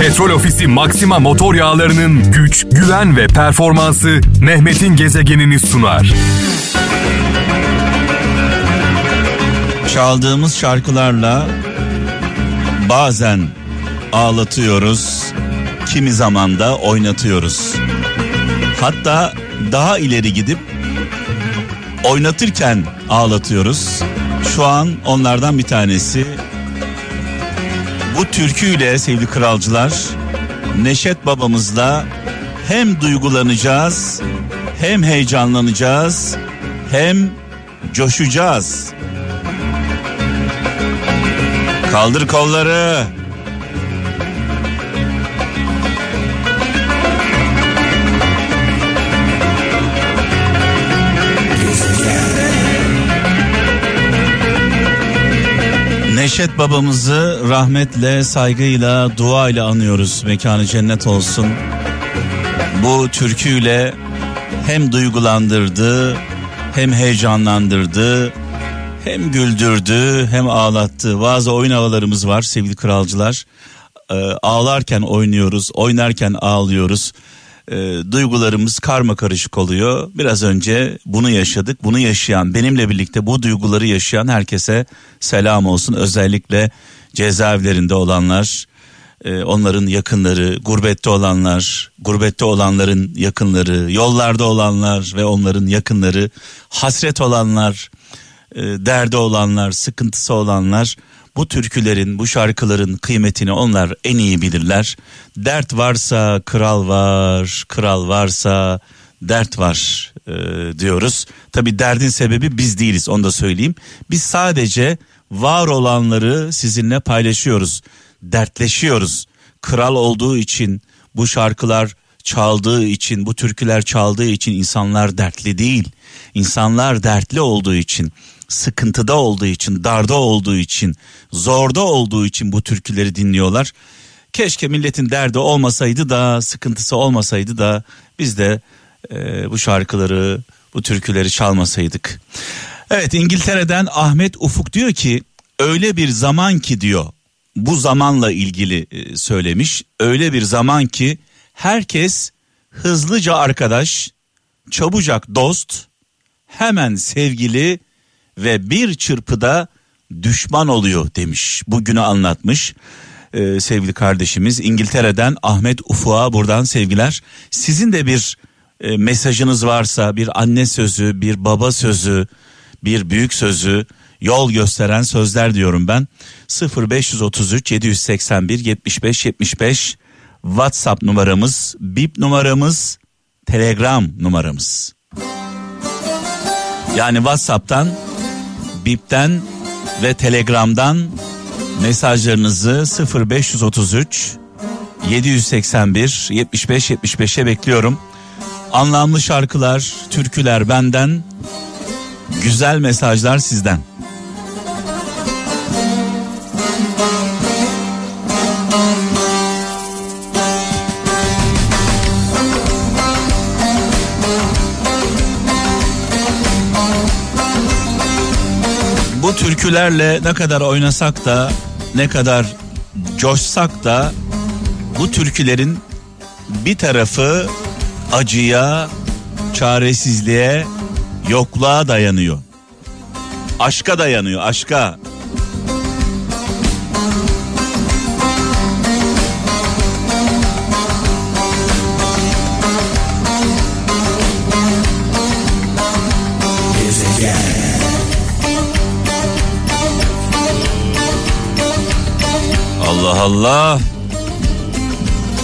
Petrol Ofisi Maxima motor yağlarının güç, güven ve performansı Mehmet'in gezegenini sunar. Çaldığımız şarkılarla bazen ağlatıyoruz, kimi zaman da oynatıyoruz. Hatta daha ileri gidip oynatırken ağlatıyoruz. Şu an onlardan bir tanesi. Bu türküyle sevgili kralcılar Neşet babamızla hem duygulanacağız, hem heyecanlanacağız, hem coşacağız. Kaldır kolları. Neşet babamızı rahmetle, saygıyla, duayla anıyoruz. Mekanı cennet olsun. Bu türküyle hem duygulandırdı, hem heyecanlandırdı, hem güldürdü, hem ağlattı. Bazı oyun havalarımız var sevgili kralcılar. Ee, ağlarken oynuyoruz, oynarken ağlıyoruz. Ee, duygularımız karma karışık oluyor. Biraz önce bunu yaşadık. Bunu yaşayan, benimle birlikte bu duyguları yaşayan herkese selam olsun. Özellikle cezaevlerinde olanlar, e, onların yakınları, gurbette olanlar, gurbette olanların yakınları, yollarda olanlar ve onların yakınları, hasret olanlar, e, derdi olanlar, sıkıntısı olanlar bu türkülerin, bu şarkıların kıymetini onlar en iyi bilirler. Dert varsa kral var, kral varsa dert var e, diyoruz. Tabi derdin sebebi biz değiliz onu da söyleyeyim. Biz sadece var olanları sizinle paylaşıyoruz. Dertleşiyoruz. Kral olduğu için bu şarkılar çaldığı için, bu türküler çaldığı için insanlar dertli değil. İnsanlar dertli olduğu için sıkıntıda olduğu için, darda olduğu için, zorda olduğu için bu türküleri dinliyorlar. Keşke milletin derdi olmasaydı da, sıkıntısı olmasaydı da biz de e, bu şarkıları, bu türküleri çalmasaydık. Evet İngiltere'den Ahmet Ufuk diyor ki öyle bir zaman ki diyor bu zamanla ilgili e, söylemiş. Öyle bir zaman ki herkes hızlıca arkadaş, çabucak dost, hemen sevgili ve bir çırpıda düşman oluyor demiş. Bugünü anlatmış ee, sevgili kardeşimiz İngiltere'den Ahmet Ufuk'a buradan sevgiler. Sizin de bir e, mesajınız varsa bir anne sözü, bir baba sözü, bir büyük sözü, yol gösteren sözler diyorum ben. 0533 781 75 75 WhatsApp numaramız, bip numaramız, Telegram numaramız. Yani WhatsApp'tan Bip'ten ve Telegram'dan mesajlarınızı 0533 781 75 75'e bekliyorum. Anlamlı şarkılar, türküler benden, güzel mesajlar sizden. Bu türkülerle ne kadar oynasak da ne kadar coşsak da bu türkülerin bir tarafı acıya, çaresizliğe, yokluğa dayanıyor. Aşka dayanıyor, aşka. Allah.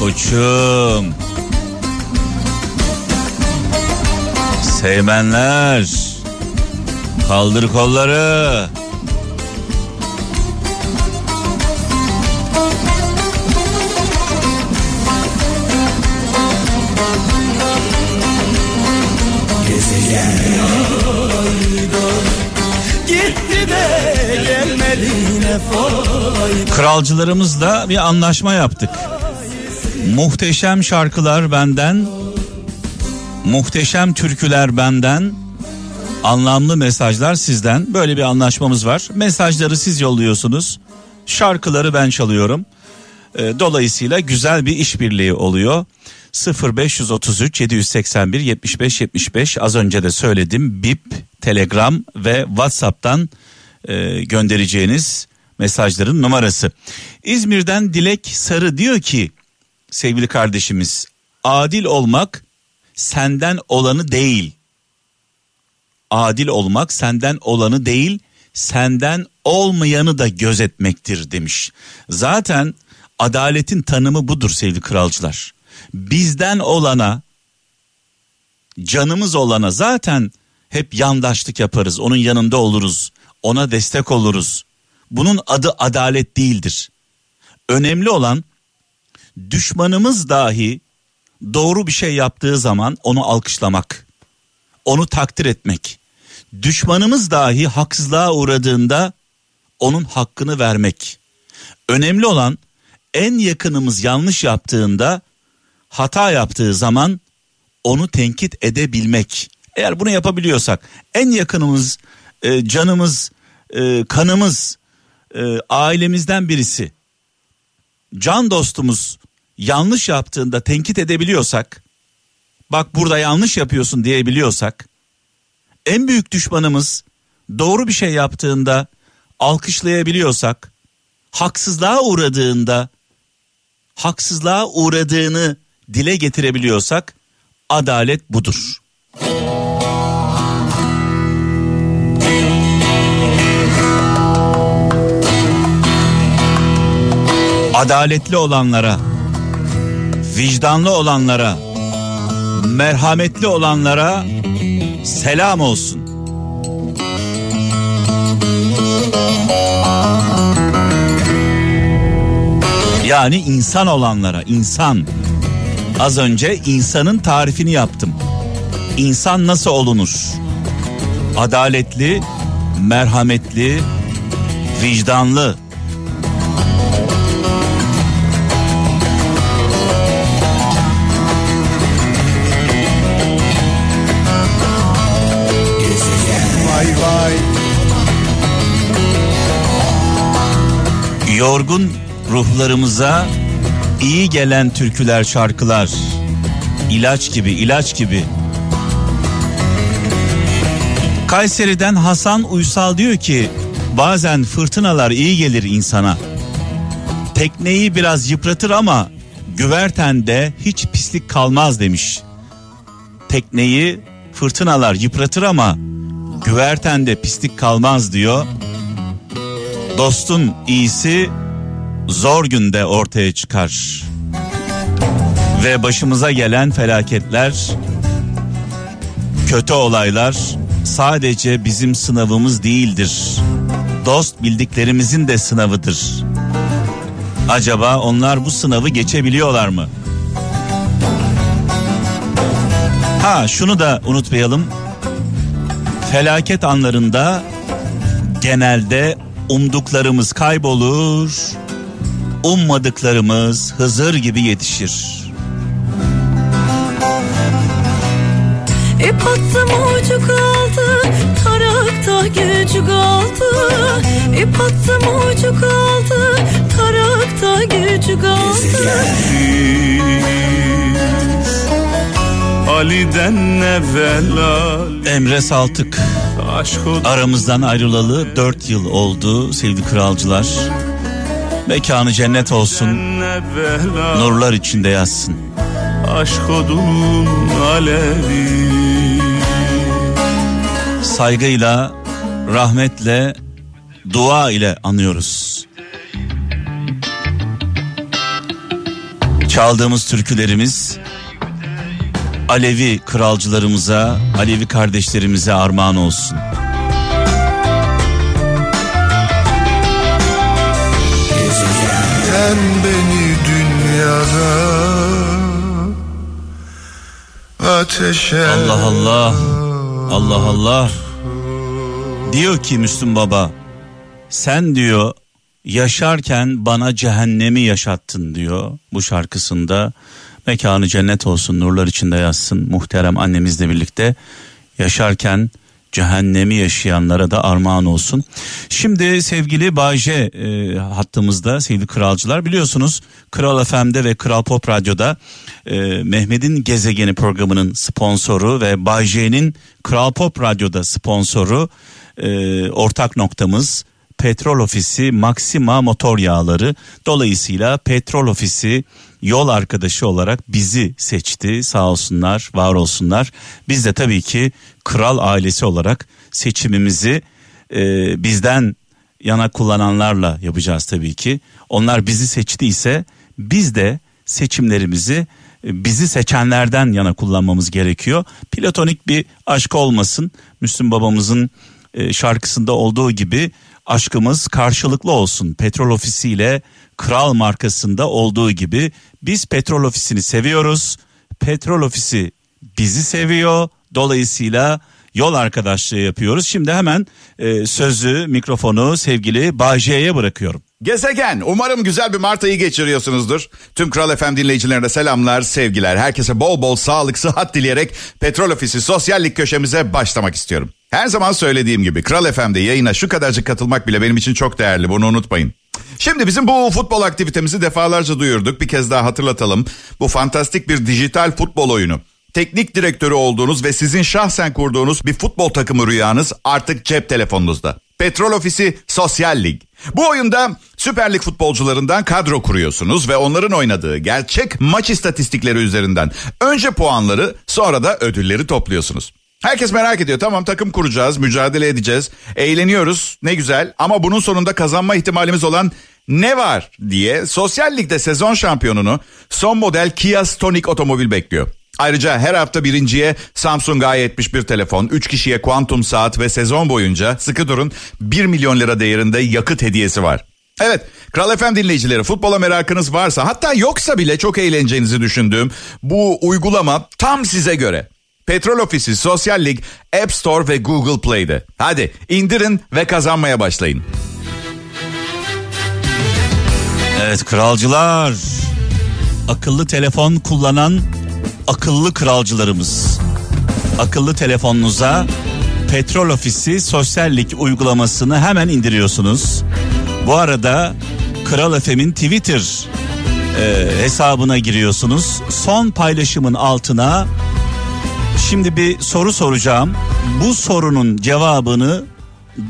Koçum. Sevmenler. Kaldır kolları. Kralcılarımızla bir anlaşma yaptık. Muhteşem şarkılar benden, muhteşem türküler benden, anlamlı mesajlar sizden. Böyle bir anlaşmamız var. Mesajları siz yolluyorsunuz. Şarkıları ben çalıyorum. E, dolayısıyla güzel bir işbirliği oluyor. 0533 781 75 75 az önce de söyledim. Bip, Telegram ve WhatsApp'tan e, göndereceğiniz mesajların numarası. İzmir'den Dilek Sarı diyor ki sevgili kardeşimiz adil olmak senden olanı değil. Adil olmak senden olanı değil, senden olmayanı da gözetmektir demiş. Zaten adaletin tanımı budur sevgili kralcılar. Bizden olana, canımız olana zaten hep yandaşlık yaparız. Onun yanında oluruz. Ona destek oluruz. Bunun adı adalet değildir. Önemli olan düşmanımız dahi doğru bir şey yaptığı zaman onu alkışlamak, onu takdir etmek. Düşmanımız dahi haksızlığa uğradığında onun hakkını vermek. Önemli olan en yakınımız yanlış yaptığında hata yaptığı zaman onu tenkit edebilmek. Eğer bunu yapabiliyorsak en yakınımız, e, canımız, e, kanımız, e, ailemizden birisi, can dostumuz yanlış yaptığında tenkit edebiliyorsak, bak burada yanlış yapıyorsun diyebiliyorsak, en büyük düşmanımız doğru bir şey yaptığında alkışlayabiliyorsak, haksızlığa uğradığında haksızlığa uğradığını dile getirebiliyorsak adalet budur. Adaletli olanlara, vicdanlı olanlara, merhametli olanlara selam olsun. Yani insan olanlara, insan. Az önce insanın tarifini yaptım. İnsan nasıl olunur? Adaletli, merhametli, vicdanlı. Yorgun ruhlarımıza iyi gelen türküler, şarkılar. ilaç gibi, ilaç gibi. Kayseri'den Hasan Uysal diyor ki bazen fırtınalar iyi gelir insana. Tekneyi biraz yıpratır ama güvertende hiç pislik kalmaz demiş. Tekneyi fırtınalar yıpratır ama güvertende pislik kalmaz diyor. Dostun iyisi zor günde ortaya çıkar. Ve başımıza gelen felaketler, kötü olaylar sadece bizim sınavımız değildir. Dost bildiklerimizin de sınavıdır. Acaba onlar bu sınavı geçebiliyorlar mı? Ha şunu da unutmayalım. Felaket anlarında genelde umduklarımız kaybolur, ummadıklarımız Hızır gibi yetişir. İp attım ucu kaldı Tarakta gücü kaldı. İp attım ucu kaldı Tarakta gücü kaldı Ali'den evvela Emre Saltık aramızdan ayrılalı 4 yıl oldu sevgili kralcılar. Mekanı cennet olsun, nurlar içinde yatsın. aşk odunun alevi Saygıyla, rahmetle, dua ile anıyoruz. Çaldığımız türkülerimiz Alevi kralcılarımıza, Alevi kardeşlerimize armağan olsun. Sen beni dünyada Ateşe Allah Allah. Allah Allah. Diyor ki Müslüm Baba. Sen diyor yaşarken bana cehennemi yaşattın diyor bu şarkısında. Mekanı cennet olsun nurlar içinde yazsın muhterem annemizle birlikte yaşarken cehennemi yaşayanlara da armağan olsun. Şimdi sevgili Bayce e, hattımızda sevgili kralcılar biliyorsunuz Kral FM'de ve Kral Pop Radyo'da e, Mehmet'in Gezegeni programının sponsoru ve Bayce'nin Kral Pop Radyo'da sponsoru e, ortak noktamız Petrol Ofisi Maxima Motor Yağları. Dolayısıyla Petrol Ofisi yol arkadaşı olarak bizi seçti. Sağ olsunlar, var olsunlar. Biz de tabii ki kral ailesi olarak seçimimizi e, bizden yana kullananlarla yapacağız tabii ki. Onlar bizi seçtiyse biz de seçimlerimizi e, bizi seçenlerden yana kullanmamız gerekiyor. Platonik bir aşk olmasın. Müslüm babamızın e, şarkısında olduğu gibi aşkımız karşılıklı olsun. Petrol Ofisi ile Kral markasında olduğu gibi biz Petrol Ofisi'ni seviyoruz. Petrol Ofisi bizi seviyor. Dolayısıyla yol arkadaşlığı yapıyoruz. Şimdi hemen e, sözü, mikrofonu sevgili Bağcay'a bırakıyorum. Gezegen umarım güzel bir Mart ayı geçiriyorsunuzdur. Tüm Kral FM dinleyicilerine selamlar, sevgiler. Herkese bol bol sağlık, sıhhat dileyerek Petrol Ofisi Sosyallik köşemize başlamak istiyorum. Her zaman söylediğim gibi Kral FM'de yayına şu kadarcık katılmak bile benim için çok değerli. Bunu unutmayın. Şimdi bizim bu futbol aktivitemizi defalarca duyurduk. Bir kez daha hatırlatalım. Bu fantastik bir dijital futbol oyunu. Teknik direktörü olduğunuz ve sizin şahsen kurduğunuz bir futbol takımı rüyanız artık cep telefonunuzda. Petrol Ofisi Sosyal Lig. Bu oyunda Süper Lig futbolcularından kadro kuruyorsunuz ve onların oynadığı gerçek maç istatistikleri üzerinden önce puanları sonra da ödülleri topluyorsunuz. Herkes merak ediyor. Tamam takım kuracağız, mücadele edeceğiz, eğleniyoruz. Ne güzel ama bunun sonunda kazanma ihtimalimiz olan ne var diye Sosyal Lig'de sezon şampiyonunu son model Kia Stonic otomobil bekliyor. Ayrıca her hafta birinciye Samsung A71 telefon, 3 kişiye kuantum saat ve sezon boyunca sıkı durun 1 milyon lira değerinde yakıt hediyesi var. Evet, Kral FM dinleyicileri futbola merakınız varsa hatta yoksa bile çok eğleneceğinizi düşündüğüm bu uygulama tam size göre. Petrol Ofisi Sosyal Lig App Store ve Google Play'de. Hadi indirin ve kazanmaya başlayın. Evet kralcılar. Akıllı telefon kullanan akıllı kralcılarımız. Akıllı telefonunuza Petrol Ofisi Sosyal Lig uygulamasını hemen indiriyorsunuz. Bu arada Kral FM'in Twitter e, hesabına giriyorsunuz. Son paylaşımın altına şimdi bir soru soracağım. Bu sorunun cevabını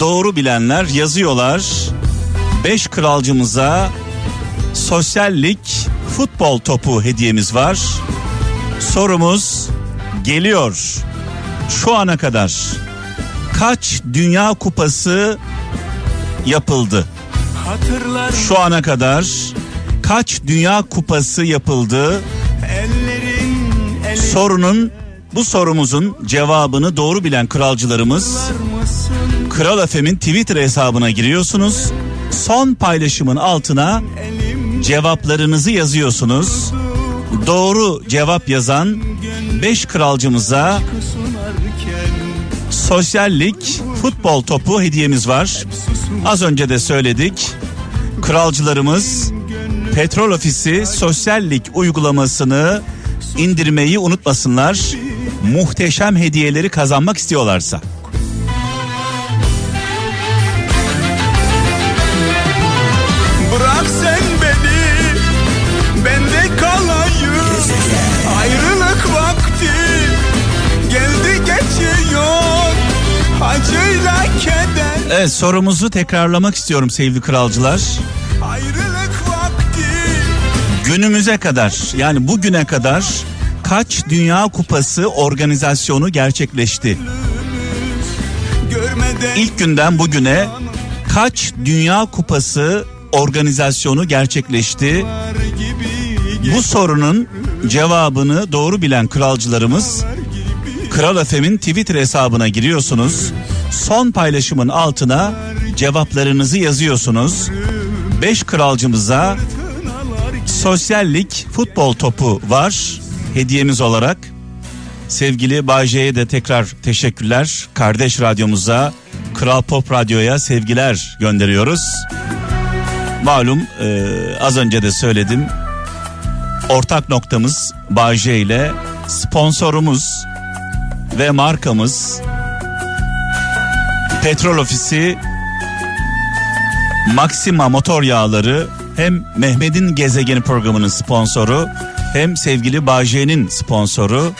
doğru bilenler yazıyorlar. Beş kralcımıza Sosyal Lig futbol topu hediyemiz var. Sorumuz geliyor. Şu ana kadar kaç Dünya Kupası yapıldı? Hatırlar Şu ana kadar kaç Dünya Kupası yapıldı? ellerin eli Sorunun bu sorumuzun cevabını doğru bilen kralcılarımız? Kral FM'in Twitter hesabına giriyorsunuz. Son paylaşımın altına cevaplarınızı yazıyorsunuz. Doğru cevap yazan 5 kralcımıza sosyallik futbol topu hediyemiz var. Az önce de söyledik. Kralcılarımız Petrol Ofisi Sosyallik uygulamasını indirmeyi unutmasınlar. Muhteşem hediyeleri kazanmak istiyorlarsa. Bırak sen beni Bende kalayım Ayrılık vakti Geldi geçiyor Acıyla keder Evet sorumuzu tekrarlamak istiyorum sevgili kralcılar. Ayrılık vakti Günümüze kadar yani bugüne kadar kaç Dünya Kupası organizasyonu gerçekleşti? İlk günden bugüne kaç Dünya Kupası organizasyonu gerçekleşti? Bu sorunun cevabını doğru bilen kralcılarımız Kral FM'in Twitter hesabına giriyorsunuz. Son paylaşımın altına cevaplarınızı yazıyorsunuz. 5 kralcımıza sosyallik futbol topu var hediyemiz olarak. Sevgili Bayce'ye de tekrar teşekkürler. Kardeş radyomuza, Kral Pop Radyo'ya sevgiler gönderiyoruz. Malum e, az önce de söyledim. Ortak noktamız Bayce ile sponsorumuz ve markamız Petrol Ofisi Maxima Motor Yağları hem Mehmet'in Gezegeni programının sponsoru hem sevgili Bağcay'ın sponsoru.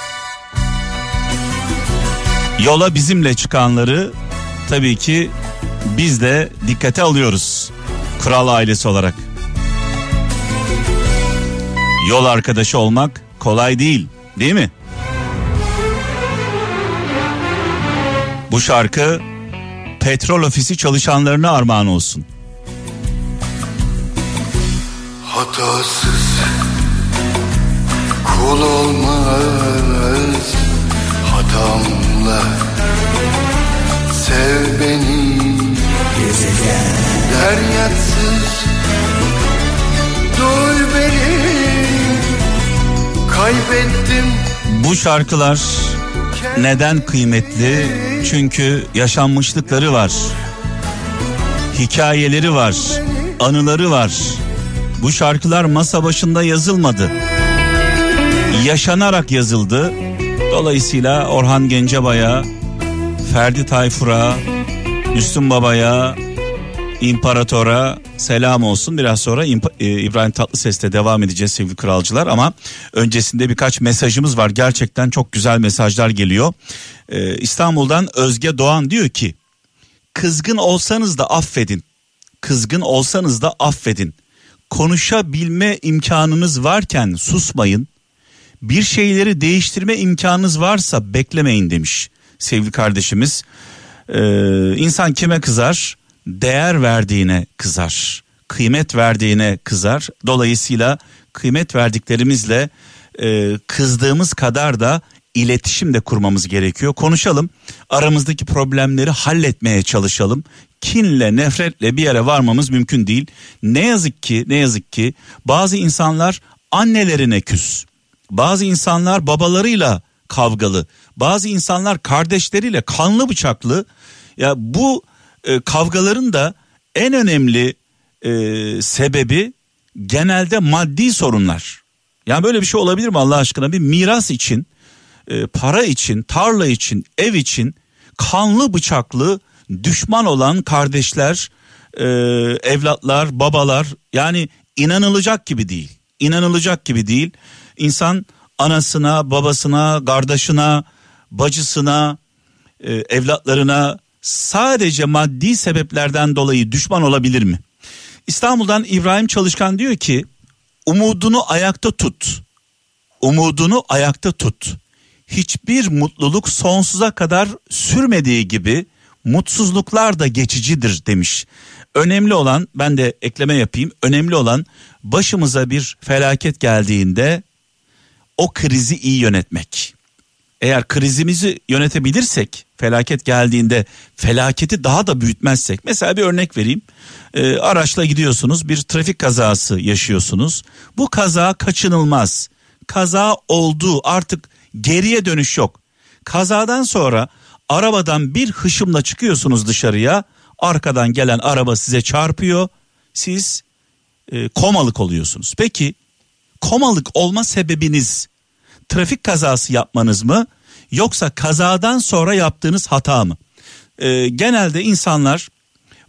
Yola bizimle çıkanları tabii ki biz de dikkate alıyoruz. Kral ailesi olarak. Yol arkadaşı olmak kolay değil, değil mi? Bu şarkı petrol ofisi çalışanlarına armağan olsun. Hatasız kul olmaz Hatamla sev beni Deryatsız duy beni Kaybettim Bu şarkılar neden kıymetli? Çünkü yaşanmışlıkları var. Hikayeleri var, anıları var. Bu şarkılar masa başında yazılmadı. Yaşanarak yazıldı. Dolayısıyla Orhan Gencebay'a, Ferdi Tayfur'a, Müslüm Baba'ya, İmparator'a selam olsun. Biraz sonra e, İbrahim Tatlıses'te devam edeceğiz sevgili kralcılar ama öncesinde birkaç mesajımız var. Gerçekten çok güzel mesajlar geliyor. Ee, İstanbul'dan Özge Doğan diyor ki kızgın olsanız da affedin. Kızgın olsanız da affedin. Konuşabilme imkanınız varken susmayın. Bir şeyleri değiştirme imkanınız varsa beklemeyin demiş sevgili kardeşimiz. Ee, insan kime kızar? Değer verdiğine kızar. Kıymet verdiğine kızar. Dolayısıyla kıymet verdiklerimizle e, kızdığımız kadar da iletişim de kurmamız gerekiyor. Konuşalım. Aramızdaki problemleri halletmeye çalışalım. Kinle, nefretle bir yere varmamız mümkün değil. Ne yazık ki, ne yazık ki bazı insanlar annelerine küs. Bazı insanlar babalarıyla kavgalı. Bazı insanlar kardeşleriyle kanlı bıçaklı. Ya bu e, kavgaların da en önemli e, sebebi genelde maddi sorunlar. Yani böyle bir şey olabilir mi Allah aşkına? Bir miras için, e, para için, tarla için, ev için kanlı bıçaklı düşman olan kardeşler, e, evlatlar, babalar yani inanılacak gibi değil. İnanılacak gibi değil. İnsan anasına, babasına, kardeşine, bacısına, e, evlatlarına sadece maddi sebeplerden dolayı düşman olabilir mi? İstanbul'dan İbrahim Çalışkan diyor ki umudunu ayakta tut. Umudunu ayakta tut. Hiçbir mutluluk sonsuza kadar sürmediği gibi mutsuzluklar da geçicidir demiş. Önemli olan ben de ekleme yapayım. Önemli olan başımıza bir felaket geldiğinde o krizi iyi yönetmek. Eğer krizimizi yönetebilirsek felaket geldiğinde felaketi daha da büyütmezsek mesela bir örnek vereyim. Ee, araçla gidiyorsunuz bir trafik kazası yaşıyorsunuz. Bu kaza kaçınılmaz. Kaza oldu artık geriye dönüş yok. Kazadan sonra arabadan bir hışımla çıkıyorsunuz dışarıya. Arkadan gelen araba size çarpıyor. Siz e, komalık oluyorsunuz. Peki komalık olma sebebiniz trafik kazası yapmanız mı yoksa kazadan sonra yaptığınız hata mı? Ee, genelde insanlar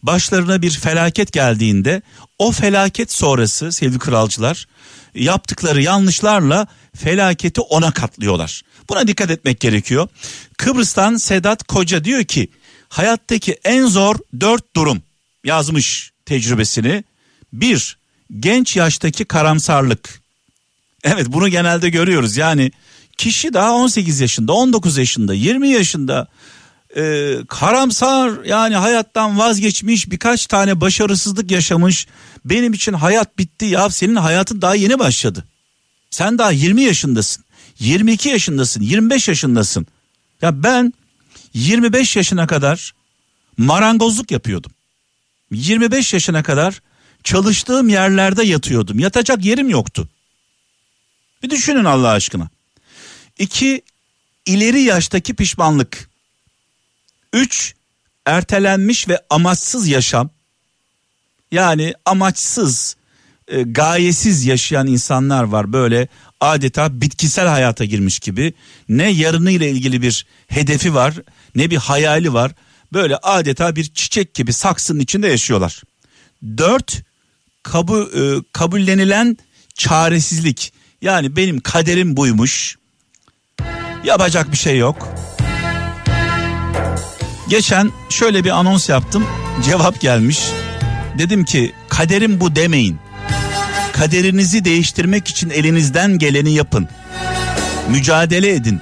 başlarına bir felaket geldiğinde o felaket sonrası sevgili kralcılar yaptıkları yanlışlarla felaketi ona katlıyorlar. Buna dikkat etmek gerekiyor. Kıbrıs'tan Sedat Koca diyor ki hayattaki en zor dört durum yazmış tecrübesini. Bir, genç yaştaki karamsarlık. Evet bunu genelde görüyoruz. Yani kişi daha 18 yaşında, 19 yaşında, 20 yaşında e, karamsar yani hayattan vazgeçmiş birkaç tane başarısızlık yaşamış. Benim için hayat bitti ya senin hayatın daha yeni başladı. Sen daha 20 yaşındasın, 22 yaşındasın, 25 yaşındasın. Ya ben 25 yaşına kadar marangozluk yapıyordum. 25 yaşına kadar çalıştığım yerlerde yatıyordum. Yatacak yerim yoktu. Bir düşünün Allah aşkına. İki, ileri yaştaki pişmanlık. Üç, ertelenmiş ve amaçsız yaşam. Yani amaçsız, e, gayesiz yaşayan insanlar var. Böyle adeta bitkisel hayata girmiş gibi. Ne yarını ile ilgili bir hedefi var, ne bir hayali var. böyle adeta bir çiçek gibi saksının içinde yaşıyorlar. Dört kabul, e, kabullenilen çaresizlik. Yani benim kaderim buymuş. Yapacak bir şey yok. Geçen şöyle bir anons yaptım. Cevap gelmiş. Dedim ki kaderim bu demeyin. Kaderinizi değiştirmek için elinizden geleni yapın. Mücadele edin.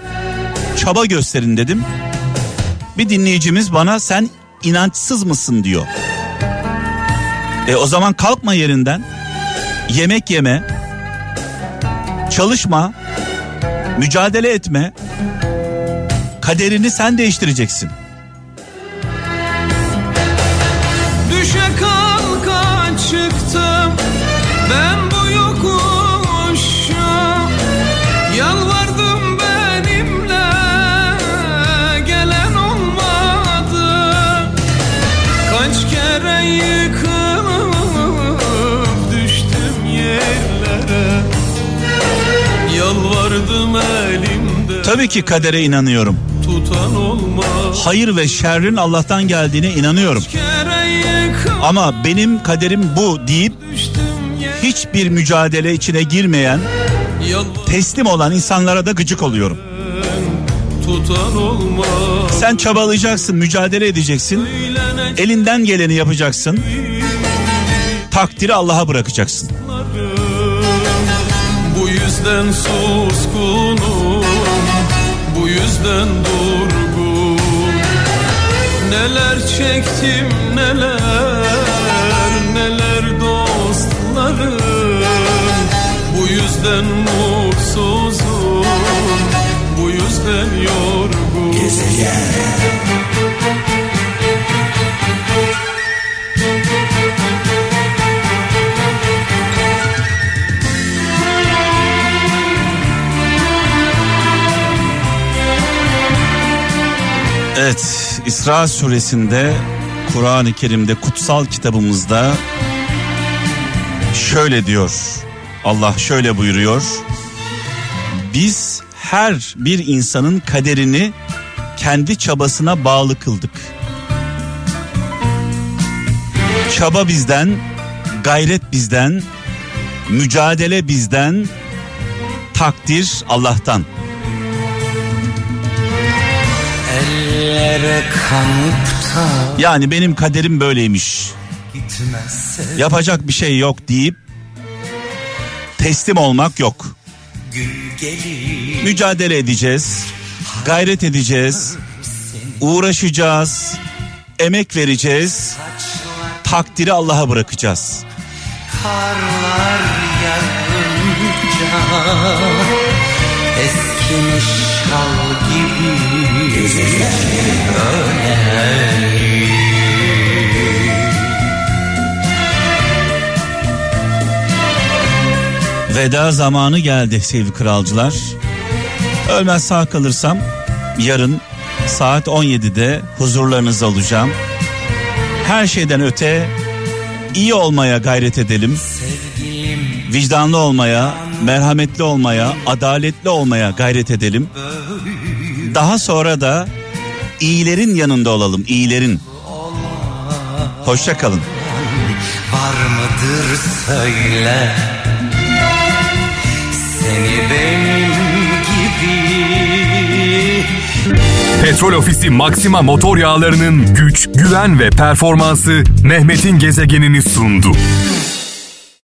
Çaba gösterin dedim. Bir dinleyicimiz bana sen inançsız mısın diyor. E o zaman kalkma yerinden. Yemek yeme. Çalışma. Mücadele etme. Kaderini sen değiştireceksin. Tabii ki kadere inanıyorum. Hayır ve şerrin Allah'tan geldiğine inanıyorum. Ama benim kaderim bu deyip hiçbir mücadele içine girmeyen, teslim olan insanlara da gıcık oluyorum. Sen çabalayacaksın, mücadele edeceksin. Elinden geleni yapacaksın. Takdiri Allah'a bırakacaksın. Bu yüzden Bu yüzden durgun Neler çektim neler Neler dostlarım. Bu yüzden mutsuzum Bu yüzden yorgun Evet, İsra suresinde Kur'an-ı Kerim'de kutsal kitabımızda şöyle diyor. Allah şöyle buyuruyor. Biz her bir insanın kaderini kendi çabasına bağlı kıldık. Çaba bizden, gayret bizden, mücadele bizden, takdir Allah'tan. Yani benim kaderim böyleymiş. Yapacak bir şey yok deyip teslim olmak yok. Mücadele edeceğiz. Gayret edeceğiz. Uğraşacağız. Emek vereceğiz. Takdiri Allah'a bırakacağız. karlar yağınca Eskimiş şal gibi Veda zamanı geldi sevgili kralcılar. Ölmez sağ kalırsam yarın saat 17'de huzurlarınızda olacağım. Her şeyden öte iyi olmaya gayret edelim. Vicdanlı olmaya, merhametli olmaya, adaletli olmaya gayret edelim. Daha sonra da iyilerin yanında olalım, iyilerin. Hoşça kalın. Var mıdır söyle Seni benim gibi Petrol Ofisi Maxima motor yağlarının güç, güven ve performansı Mehmet'in gezegenini sundu.